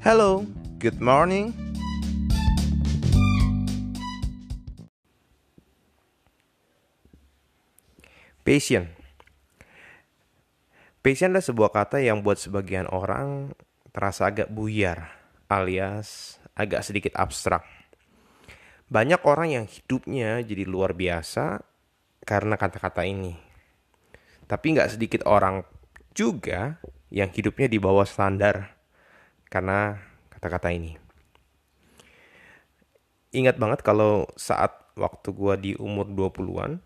Hello, good morning. Passion. Passion adalah sebuah kata yang buat sebagian orang terasa agak buyar, alias agak sedikit abstrak. Banyak orang yang hidupnya jadi luar biasa karena kata-kata ini. Tapi nggak sedikit orang juga yang hidupnya di bawah standar karena kata-kata ini. Ingat banget kalau saat waktu gua di umur 20-an,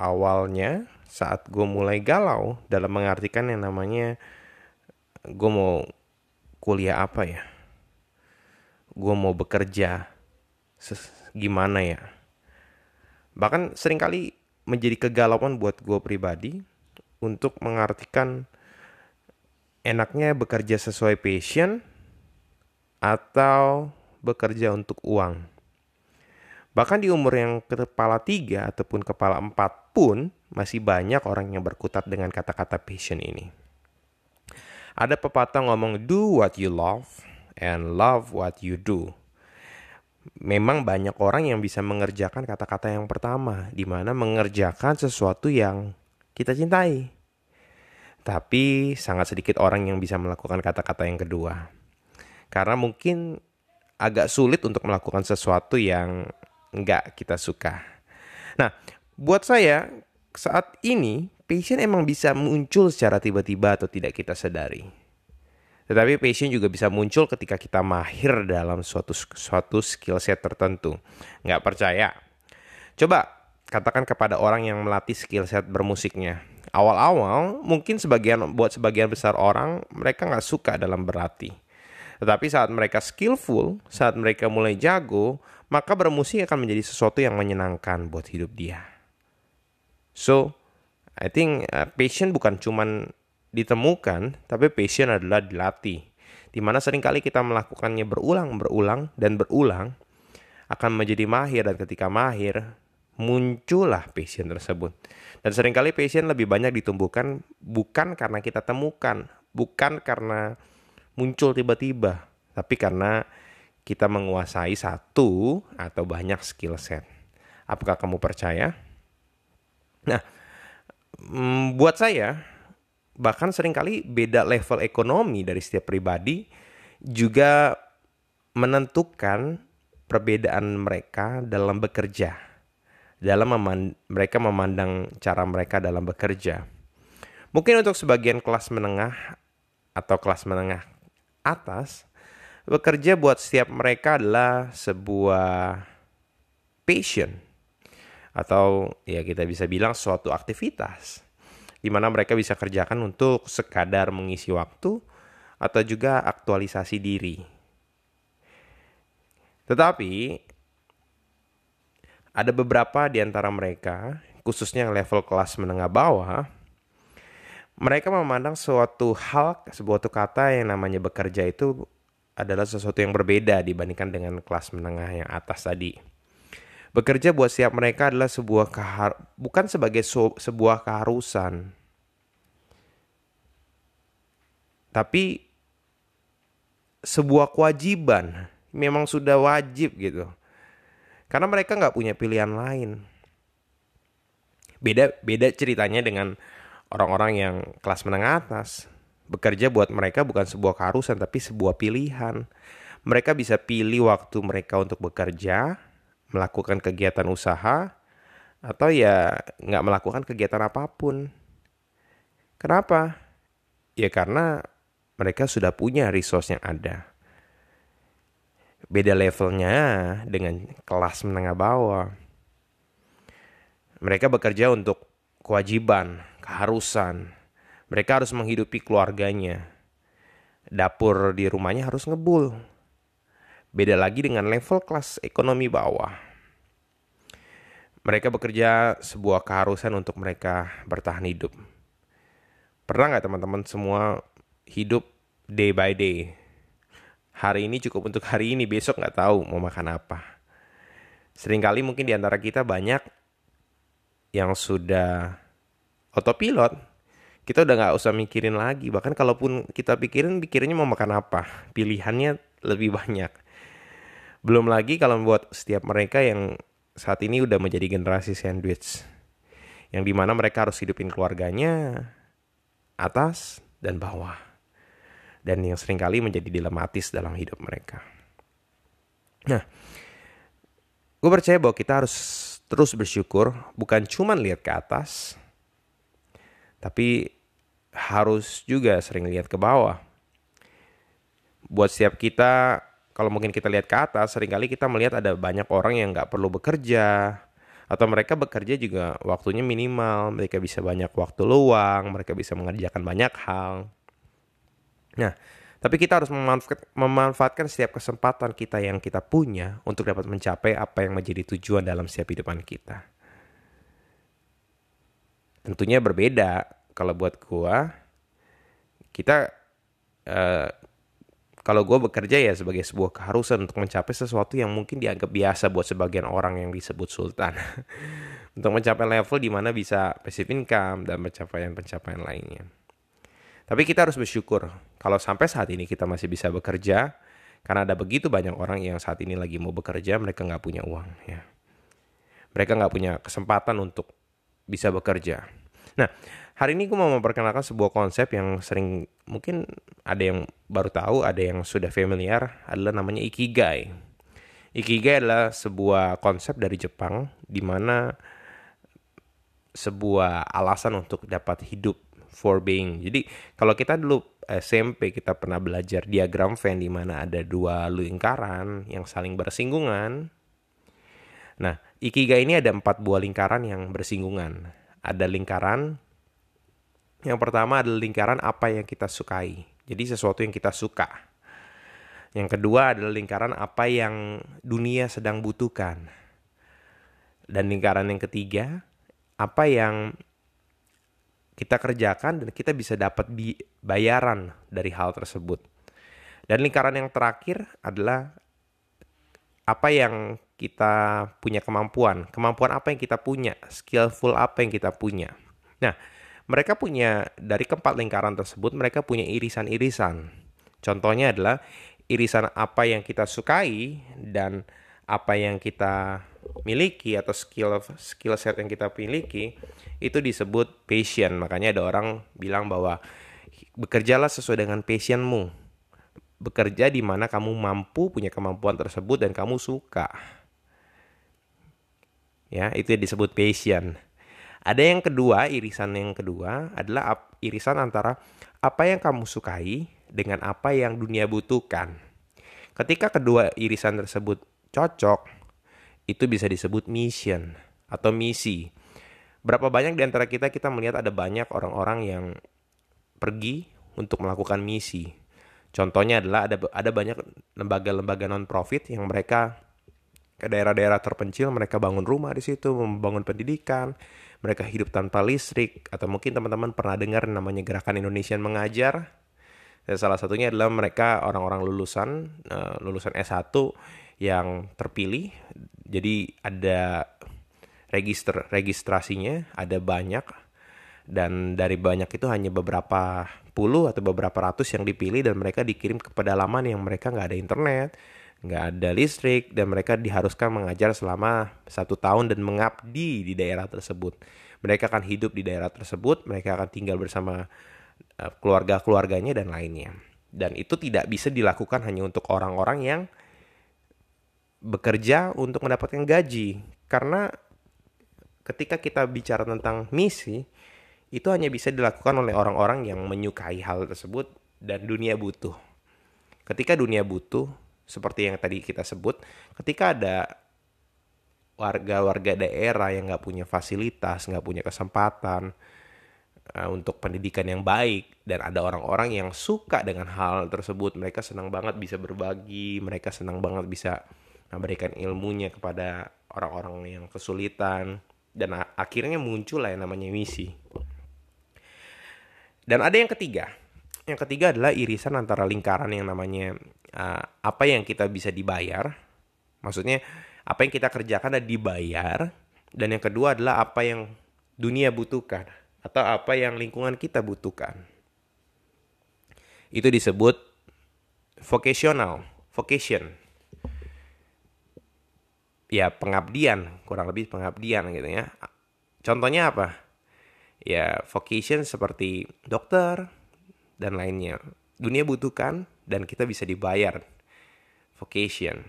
awalnya saat gue mulai galau dalam mengartikan yang namanya gue mau kuliah apa ya gue mau bekerja gimana ya bahkan sering kali menjadi kegalauan buat gue pribadi untuk mengartikan enaknya bekerja sesuai passion atau bekerja untuk uang Bahkan di umur yang kepala tiga ataupun kepala empat pun masih banyak orang yang berkutat dengan kata-kata passion ini. Ada pepatah ngomong do what you love and love what you do. Memang banyak orang yang bisa mengerjakan kata-kata yang pertama, di mana mengerjakan sesuatu yang kita cintai. Tapi sangat sedikit orang yang bisa melakukan kata-kata yang kedua. Karena mungkin agak sulit untuk melakukan sesuatu yang nggak kita suka. Nah, buat saya saat ini passion emang bisa muncul secara tiba-tiba atau tidak kita sadari. Tetapi passion juga bisa muncul ketika kita mahir dalam suatu suatu skill set tertentu. Nggak percaya? Coba katakan kepada orang yang melatih skill set bermusiknya. Awal-awal mungkin sebagian buat sebagian besar orang mereka nggak suka dalam berlatih. Tetapi saat mereka skillful, saat mereka mulai jago, maka bermusik akan menjadi sesuatu yang menyenangkan buat hidup dia. So, I think uh, passion bukan cuman ditemukan, tapi passion adalah dilatih. Di mana sering kali kita melakukannya berulang, berulang, dan berulang, akan menjadi mahir, dan ketika mahir, muncullah passion tersebut. Dan sering kali passion lebih banyak ditumbuhkan bukan karena kita temukan, bukan karena muncul tiba-tiba, tapi karena kita menguasai satu atau banyak skill set. Apakah kamu percaya? Nah, mm, buat saya bahkan sering kali beda level ekonomi dari setiap pribadi juga menentukan perbedaan mereka dalam bekerja. Dalam memand mereka memandang cara mereka dalam bekerja. Mungkin untuk sebagian kelas menengah atau kelas menengah atas, bekerja buat setiap mereka adalah sebuah passion atau ya kita bisa bilang suatu aktivitas di mana mereka bisa kerjakan untuk sekadar mengisi waktu atau juga aktualisasi diri. Tetapi ada beberapa di antara mereka, khususnya level kelas menengah bawah, mereka memandang suatu hal, sebuah kata yang namanya bekerja itu adalah sesuatu yang berbeda dibandingkan dengan kelas menengah yang atas tadi. Bekerja buat setiap mereka adalah sebuah kehar bukan sebagai so sebuah keharusan. Tapi sebuah kewajiban. Memang sudah wajib gitu. Karena mereka nggak punya pilihan lain. Beda beda ceritanya dengan orang-orang yang kelas menengah atas Bekerja buat mereka bukan sebuah keharusan tapi sebuah pilihan. Mereka bisa pilih waktu mereka untuk bekerja, melakukan kegiatan usaha, atau ya nggak melakukan kegiatan apa pun. Kenapa? Ya karena mereka sudah punya resource yang ada. Beda levelnya dengan kelas menengah bawah. Mereka bekerja untuk kewajiban, keharusan, mereka harus menghidupi keluarganya. Dapur di rumahnya harus ngebul. Beda lagi dengan level kelas ekonomi bawah. Mereka bekerja sebuah keharusan untuk mereka bertahan hidup. Pernah nggak teman-teman semua hidup day by day? Hari ini cukup untuk hari ini, besok nggak tahu mau makan apa. Seringkali mungkin di antara kita banyak yang sudah otopilot kita udah nggak usah mikirin lagi. Bahkan kalaupun kita pikirin pikirannya mau makan apa? Pilihannya lebih banyak. Belum lagi kalau buat setiap mereka yang saat ini udah menjadi generasi sandwich yang di mana mereka harus hidupin keluarganya atas dan bawah dan yang sering kali menjadi dilematis dalam hidup mereka nah gue percaya bahwa kita harus terus bersyukur bukan cuma lihat ke atas tapi harus juga sering lihat ke bawah. Buat setiap kita, kalau mungkin kita lihat ke atas, sering kali kita melihat ada banyak orang yang nggak perlu bekerja, atau mereka bekerja juga waktunya minimal, mereka bisa banyak waktu luang, mereka bisa mengerjakan banyak hal. Nah, tapi kita harus memanfaatkan, memanfaatkan setiap kesempatan kita yang kita punya untuk dapat mencapai apa yang menjadi tujuan dalam setiap hidupan kita. Tentunya berbeda kalau buat gua kita uh, kalau gue bekerja ya sebagai sebuah keharusan untuk mencapai sesuatu yang mungkin dianggap biasa buat sebagian orang yang disebut sultan. untuk mencapai level di mana bisa passive income dan pencapaian-pencapaian lainnya. Tapi kita harus bersyukur kalau sampai saat ini kita masih bisa bekerja karena ada begitu banyak orang yang saat ini lagi mau bekerja mereka nggak punya uang ya. Mereka nggak punya kesempatan untuk bisa bekerja. Nah, hari ini gue mau memperkenalkan sebuah konsep yang sering mungkin ada yang baru tahu, ada yang sudah familiar, adalah namanya ikigai. Ikigai adalah sebuah konsep dari Jepang di mana sebuah alasan untuk dapat hidup for being. Jadi kalau kita dulu SMP kita pernah belajar diagram Venn di mana ada dua lingkaran yang saling bersinggungan. Nah, ikigai ini ada empat buah lingkaran yang bersinggungan ada lingkaran. Yang pertama adalah lingkaran apa yang kita sukai. Jadi sesuatu yang kita suka. Yang kedua adalah lingkaran apa yang dunia sedang butuhkan. Dan lingkaran yang ketiga, apa yang kita kerjakan dan kita bisa dapat bayaran dari hal tersebut. Dan lingkaran yang terakhir adalah apa yang kita punya kemampuan, kemampuan apa yang kita punya, skillful apa yang kita punya. Nah, mereka punya dari keempat lingkaran tersebut mereka punya irisan-irisan. Contohnya adalah irisan apa yang kita sukai dan apa yang kita miliki atau skill skill set yang kita miliki itu disebut passion. Makanya ada orang bilang bahwa bekerjalah sesuai dengan passionmu. Bekerja di mana kamu mampu punya kemampuan tersebut dan kamu suka ya itu yang disebut passion ada yang kedua irisan yang kedua adalah irisan antara apa yang kamu sukai dengan apa yang dunia butuhkan ketika kedua irisan tersebut cocok itu bisa disebut mission atau misi. Berapa banyak di antara kita kita melihat ada banyak orang-orang yang pergi untuk melakukan misi. Contohnya adalah ada ada banyak lembaga-lembaga non profit yang mereka ke daerah-daerah terpencil mereka bangun rumah di situ membangun pendidikan mereka hidup tanpa listrik atau mungkin teman-teman pernah dengar namanya gerakan Indonesian mengajar. Dan salah satunya adalah mereka orang-orang lulusan uh, lulusan S1 yang terpilih jadi ada register registrasinya ada banyak dan dari banyak itu hanya beberapa puluh atau beberapa ratus yang dipilih dan mereka dikirim ke pedalaman yang mereka nggak ada internet nggak ada listrik dan mereka diharuskan mengajar selama satu tahun dan mengabdi di daerah tersebut. Mereka akan hidup di daerah tersebut, mereka akan tinggal bersama uh, keluarga-keluarganya dan lainnya. Dan itu tidak bisa dilakukan hanya untuk orang-orang yang bekerja untuk mendapatkan gaji. Karena ketika kita bicara tentang misi, itu hanya bisa dilakukan oleh orang-orang yang menyukai hal tersebut dan dunia butuh. Ketika dunia butuh, seperti yang tadi kita sebut, ketika ada warga-warga daerah yang nggak punya fasilitas, nggak punya kesempatan uh, untuk pendidikan yang baik, dan ada orang-orang yang suka dengan hal tersebut, mereka senang banget bisa berbagi, mereka senang banget bisa memberikan ilmunya kepada orang-orang yang kesulitan, dan akhirnya muncul lah yang namanya misi. Dan ada yang ketiga, yang ketiga adalah irisan antara lingkaran yang namanya uh, apa yang kita bisa dibayar. Maksudnya apa yang kita kerjakan dan dibayar. Dan yang kedua adalah apa yang dunia butuhkan. atau apa yang lingkungan kita butuhkan. Itu disebut vocational, vocation. Ya, pengabdian, kurang lebih pengabdian gitu ya. Contohnya apa? Ya, vocation seperti dokter dan lainnya. Dunia butuhkan dan kita bisa dibayar. Vocation.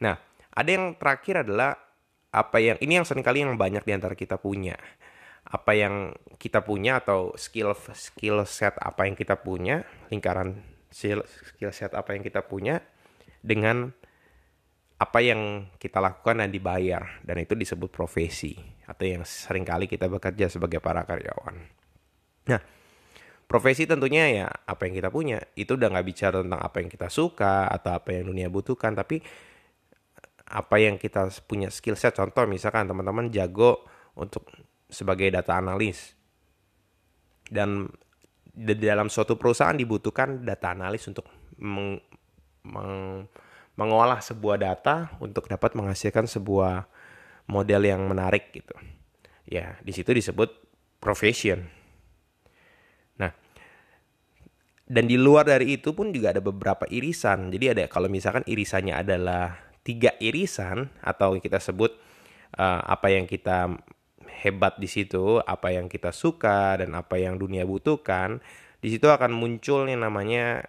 Nah, ada yang terakhir adalah apa yang ini yang sering kali yang banyak di antara kita punya apa yang kita punya atau skill skill set apa yang kita punya lingkaran skill, set apa yang kita punya dengan apa yang kita lakukan dan dibayar. Dan itu disebut profesi atau yang sering kali kita bekerja sebagai para karyawan. Nah, profesi tentunya ya apa yang kita punya. Itu udah nggak bicara tentang apa yang kita suka atau apa yang dunia butuhkan. Tapi apa yang kita punya skill set contoh misalkan teman-teman jago untuk sebagai data analis. Dan di dalam suatu perusahaan dibutuhkan data analis untuk meng, meng, mengolah sebuah data untuk dapat menghasilkan sebuah model yang menarik gitu. Ya di situ disebut profession. Nah dan di luar dari itu pun juga ada beberapa irisan. Jadi ada kalau misalkan irisannya adalah tiga irisan atau kita sebut uh, apa yang kita hebat di situ, apa yang kita suka dan apa yang dunia butuhkan, di situ akan muncul yang namanya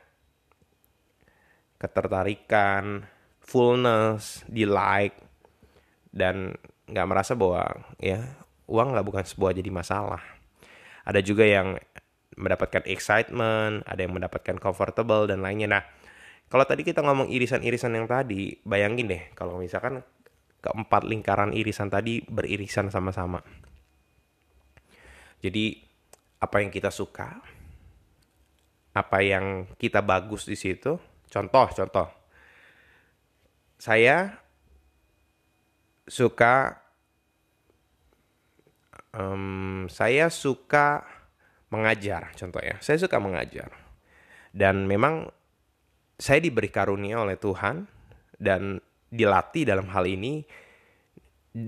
ketertarikan, fullness, delight, dan nggak merasa bahwa ya uang nggak bukan sebuah jadi masalah. Ada juga yang mendapatkan excitement, ada yang mendapatkan comfortable dan lainnya. Nah, kalau tadi kita ngomong irisan-irisan yang tadi, bayangin deh kalau misalkan keempat lingkaran irisan tadi beririsan sama-sama. Jadi apa yang kita suka, apa yang kita bagus di situ. Contoh, contoh. Saya suka um, saya suka mengajar, contoh ya. Saya suka mengajar. Dan memang saya diberi karunia oleh Tuhan dan dilatih dalam hal ini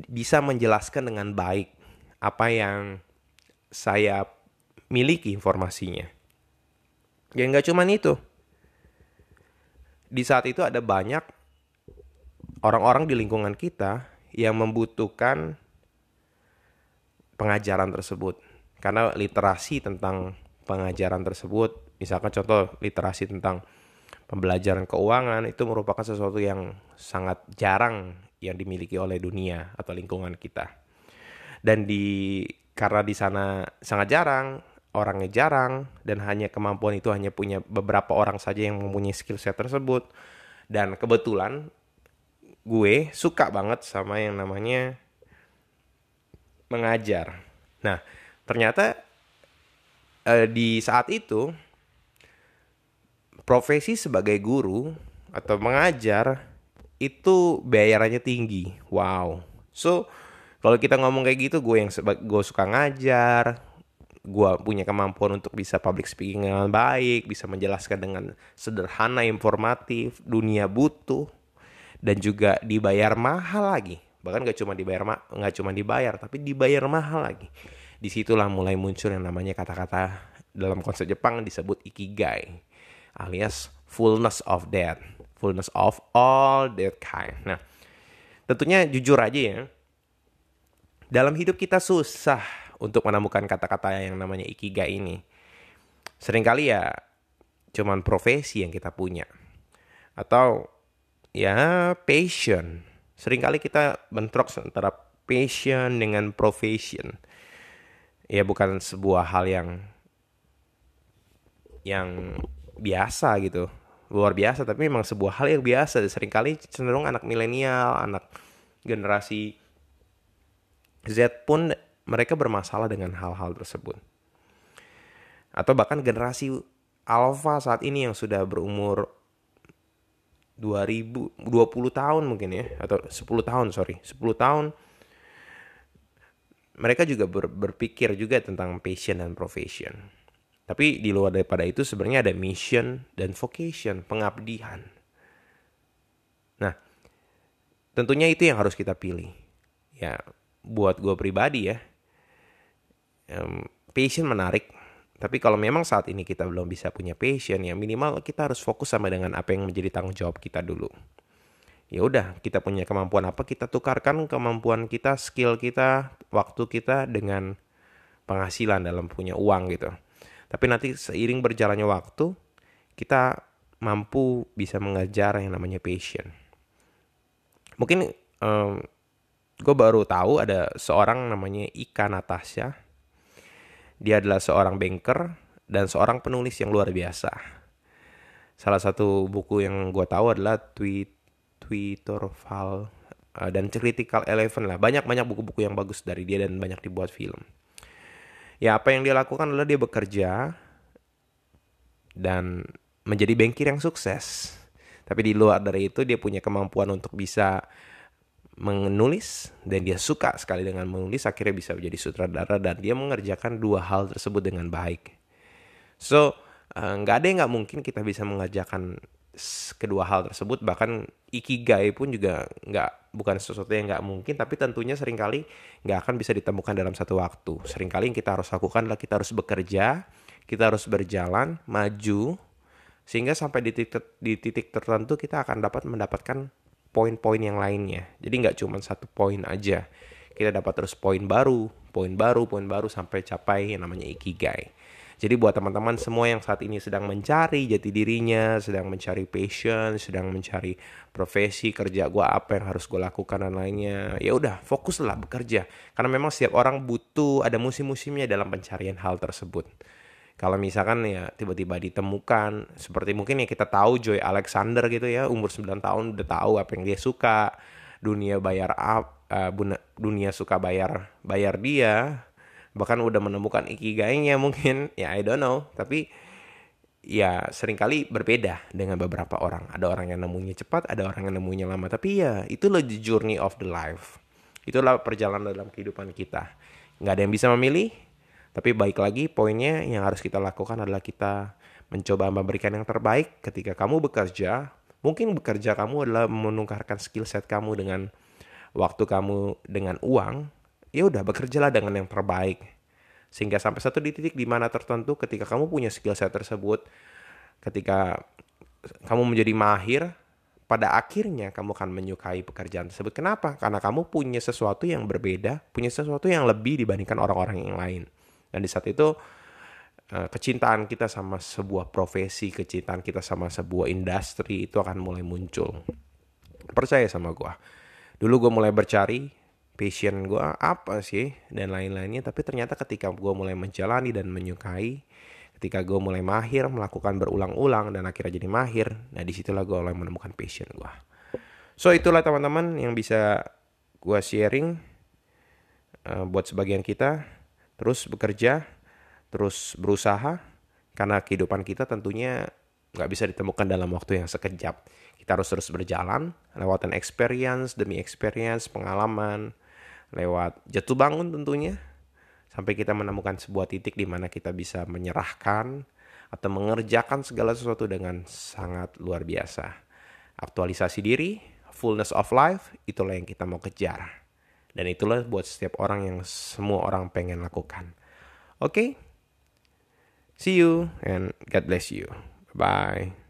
bisa menjelaskan dengan baik apa yang saya miliki informasinya. Ya nggak cuma itu. Di saat itu ada banyak orang-orang di lingkungan kita yang membutuhkan pengajaran tersebut. Karena literasi tentang pengajaran tersebut, misalkan contoh literasi tentang pembelajaran keuangan itu merupakan sesuatu yang sangat jarang yang dimiliki oleh dunia atau lingkungan kita. Dan di karena di sana sangat jarang, orangnya jarang dan hanya kemampuan itu hanya punya beberapa orang saja yang mempunyai skill set tersebut. Dan kebetulan gue suka banget sama yang namanya mengajar. Nah, ternyata eh, di saat itu profesi sebagai guru atau mengajar itu bayarannya tinggi. Wow. So, kalau kita ngomong kayak gitu, gue yang gue suka ngajar, gue punya kemampuan untuk bisa public speaking dengan baik, bisa menjelaskan dengan sederhana, informatif, dunia butuh, dan juga dibayar mahal lagi. Bahkan gak cuma dibayar nggak cuma dibayar, tapi dibayar mahal lagi. Di situlah mulai muncul yang namanya kata-kata dalam konsep Jepang disebut ikigai alias fullness of that, fullness of all that kind. Nah, tentunya jujur aja ya, dalam hidup kita susah untuk menemukan kata-kata yang namanya ikigai ini. Seringkali ya cuman profesi yang kita punya. Atau ya passion. Seringkali kita bentrok antara passion dengan profession. Ya bukan sebuah hal yang yang biasa gitu luar biasa tapi memang sebuah hal yang biasa sering kali cenderung anak milenial anak generasi Z pun mereka bermasalah dengan hal-hal tersebut atau bahkan generasi alpha saat ini yang sudah berumur 2000 20 tahun mungkin ya atau 10 tahun sorry 10 tahun mereka juga ber, berpikir juga tentang passion dan profession tapi di luar daripada itu sebenarnya ada mission dan vocation, pengabdian. Nah, tentunya itu yang harus kita pilih. Ya, buat gue pribadi ya, um, passion menarik. Tapi kalau memang saat ini kita belum bisa punya passion ya minimal kita harus fokus sama dengan apa yang menjadi tanggung jawab kita dulu. Ya udah kita punya kemampuan apa kita tukarkan kemampuan kita skill kita waktu kita dengan penghasilan dalam punya uang gitu. Tapi nanti seiring berjalannya waktu kita mampu bisa mengejar yang namanya passion. Mungkin um, gue baru tahu ada seorang namanya Ika Natasha dia adalah seorang banker dan seorang penulis yang luar biasa. Salah satu buku yang gue tahu adalah Tweet Twitter File uh, dan Critical Eleven lah. Banyak-banyak buku-buku yang bagus dari dia dan banyak dibuat film. Ya apa yang dia lakukan adalah dia bekerja dan menjadi bankir yang sukses. Tapi di luar dari itu dia punya kemampuan untuk bisa menulis dan dia suka sekali dengan menulis akhirnya bisa menjadi sutradara dan dia mengerjakan dua hal tersebut dengan baik. So eh, nggak ada yang nggak mungkin kita bisa mengerjakan kedua hal tersebut bahkan ikigai pun juga nggak bukan sesuatu yang nggak mungkin tapi tentunya sering kali nggak akan bisa ditemukan dalam satu waktu sering kali yang kita harus lakukan adalah kita harus bekerja kita harus berjalan maju sehingga sampai di titik di titik tertentu kita akan dapat mendapatkan poin-poin yang lainnya. Jadi nggak cuma satu poin aja. Kita dapat terus poin baru, poin baru, poin baru sampai capai yang namanya ikigai. Jadi buat teman-teman semua yang saat ini sedang mencari jati dirinya, sedang mencari passion, sedang mencari profesi kerja gue apa yang harus gue lakukan dan lainnya, ya udah fokuslah bekerja. Karena memang setiap orang butuh ada musim-musimnya dalam pencarian hal tersebut kalau misalkan ya tiba-tiba ditemukan seperti mungkin ya kita tahu Joy Alexander gitu ya umur 9 tahun udah tahu apa yang dia suka dunia bayar up uh, dunia suka bayar bayar dia bahkan udah menemukan ikigainya mungkin ya I don't know. Tapi ya sering kali berbeda dengan beberapa orang. Ada orang yang nemunya cepat ada orang yang nemunya lama. Tapi ya itulah the journey of the life. Itulah perjalanan dalam kehidupan kita. Nggak ada yang bisa memilih tapi baik lagi poinnya yang harus kita lakukan adalah kita mencoba memberikan yang terbaik ketika kamu bekerja. Mungkin bekerja kamu adalah menukarkan skill set kamu dengan waktu kamu dengan uang. Ya udah bekerjalah dengan yang terbaik. Sehingga sampai satu di titik di mana tertentu ketika kamu punya skill set tersebut, ketika kamu menjadi mahir, pada akhirnya kamu akan menyukai pekerjaan tersebut. Kenapa? Karena kamu punya sesuatu yang berbeda, punya sesuatu yang lebih dibandingkan orang-orang yang lain. Dan di saat itu eh, kecintaan kita sama sebuah profesi, kecintaan kita sama sebuah industri itu akan mulai muncul. Percaya sama gue. Dulu gue mulai bercari passion gue apa sih dan lain-lainnya. Tapi ternyata ketika gue mulai menjalani dan menyukai, ketika gue mulai mahir melakukan berulang-ulang dan akhirnya jadi mahir, nah di situlah gue mulai menemukan passion gue. So itulah teman-teman yang bisa gue sharing uh, buat sebagian kita terus bekerja, terus berusaha, karena kehidupan kita tentunya nggak bisa ditemukan dalam waktu yang sekejap. Kita harus terus berjalan, lewatin experience demi experience, pengalaman, lewat jatuh bangun tentunya, sampai kita menemukan sebuah titik di mana kita bisa menyerahkan atau mengerjakan segala sesuatu dengan sangat luar biasa. Aktualisasi diri, fullness of life, itulah yang kita mau kejar. Dan itulah buat setiap orang yang semua orang pengen lakukan. Oke? Okay? See you and God bless you. Bye.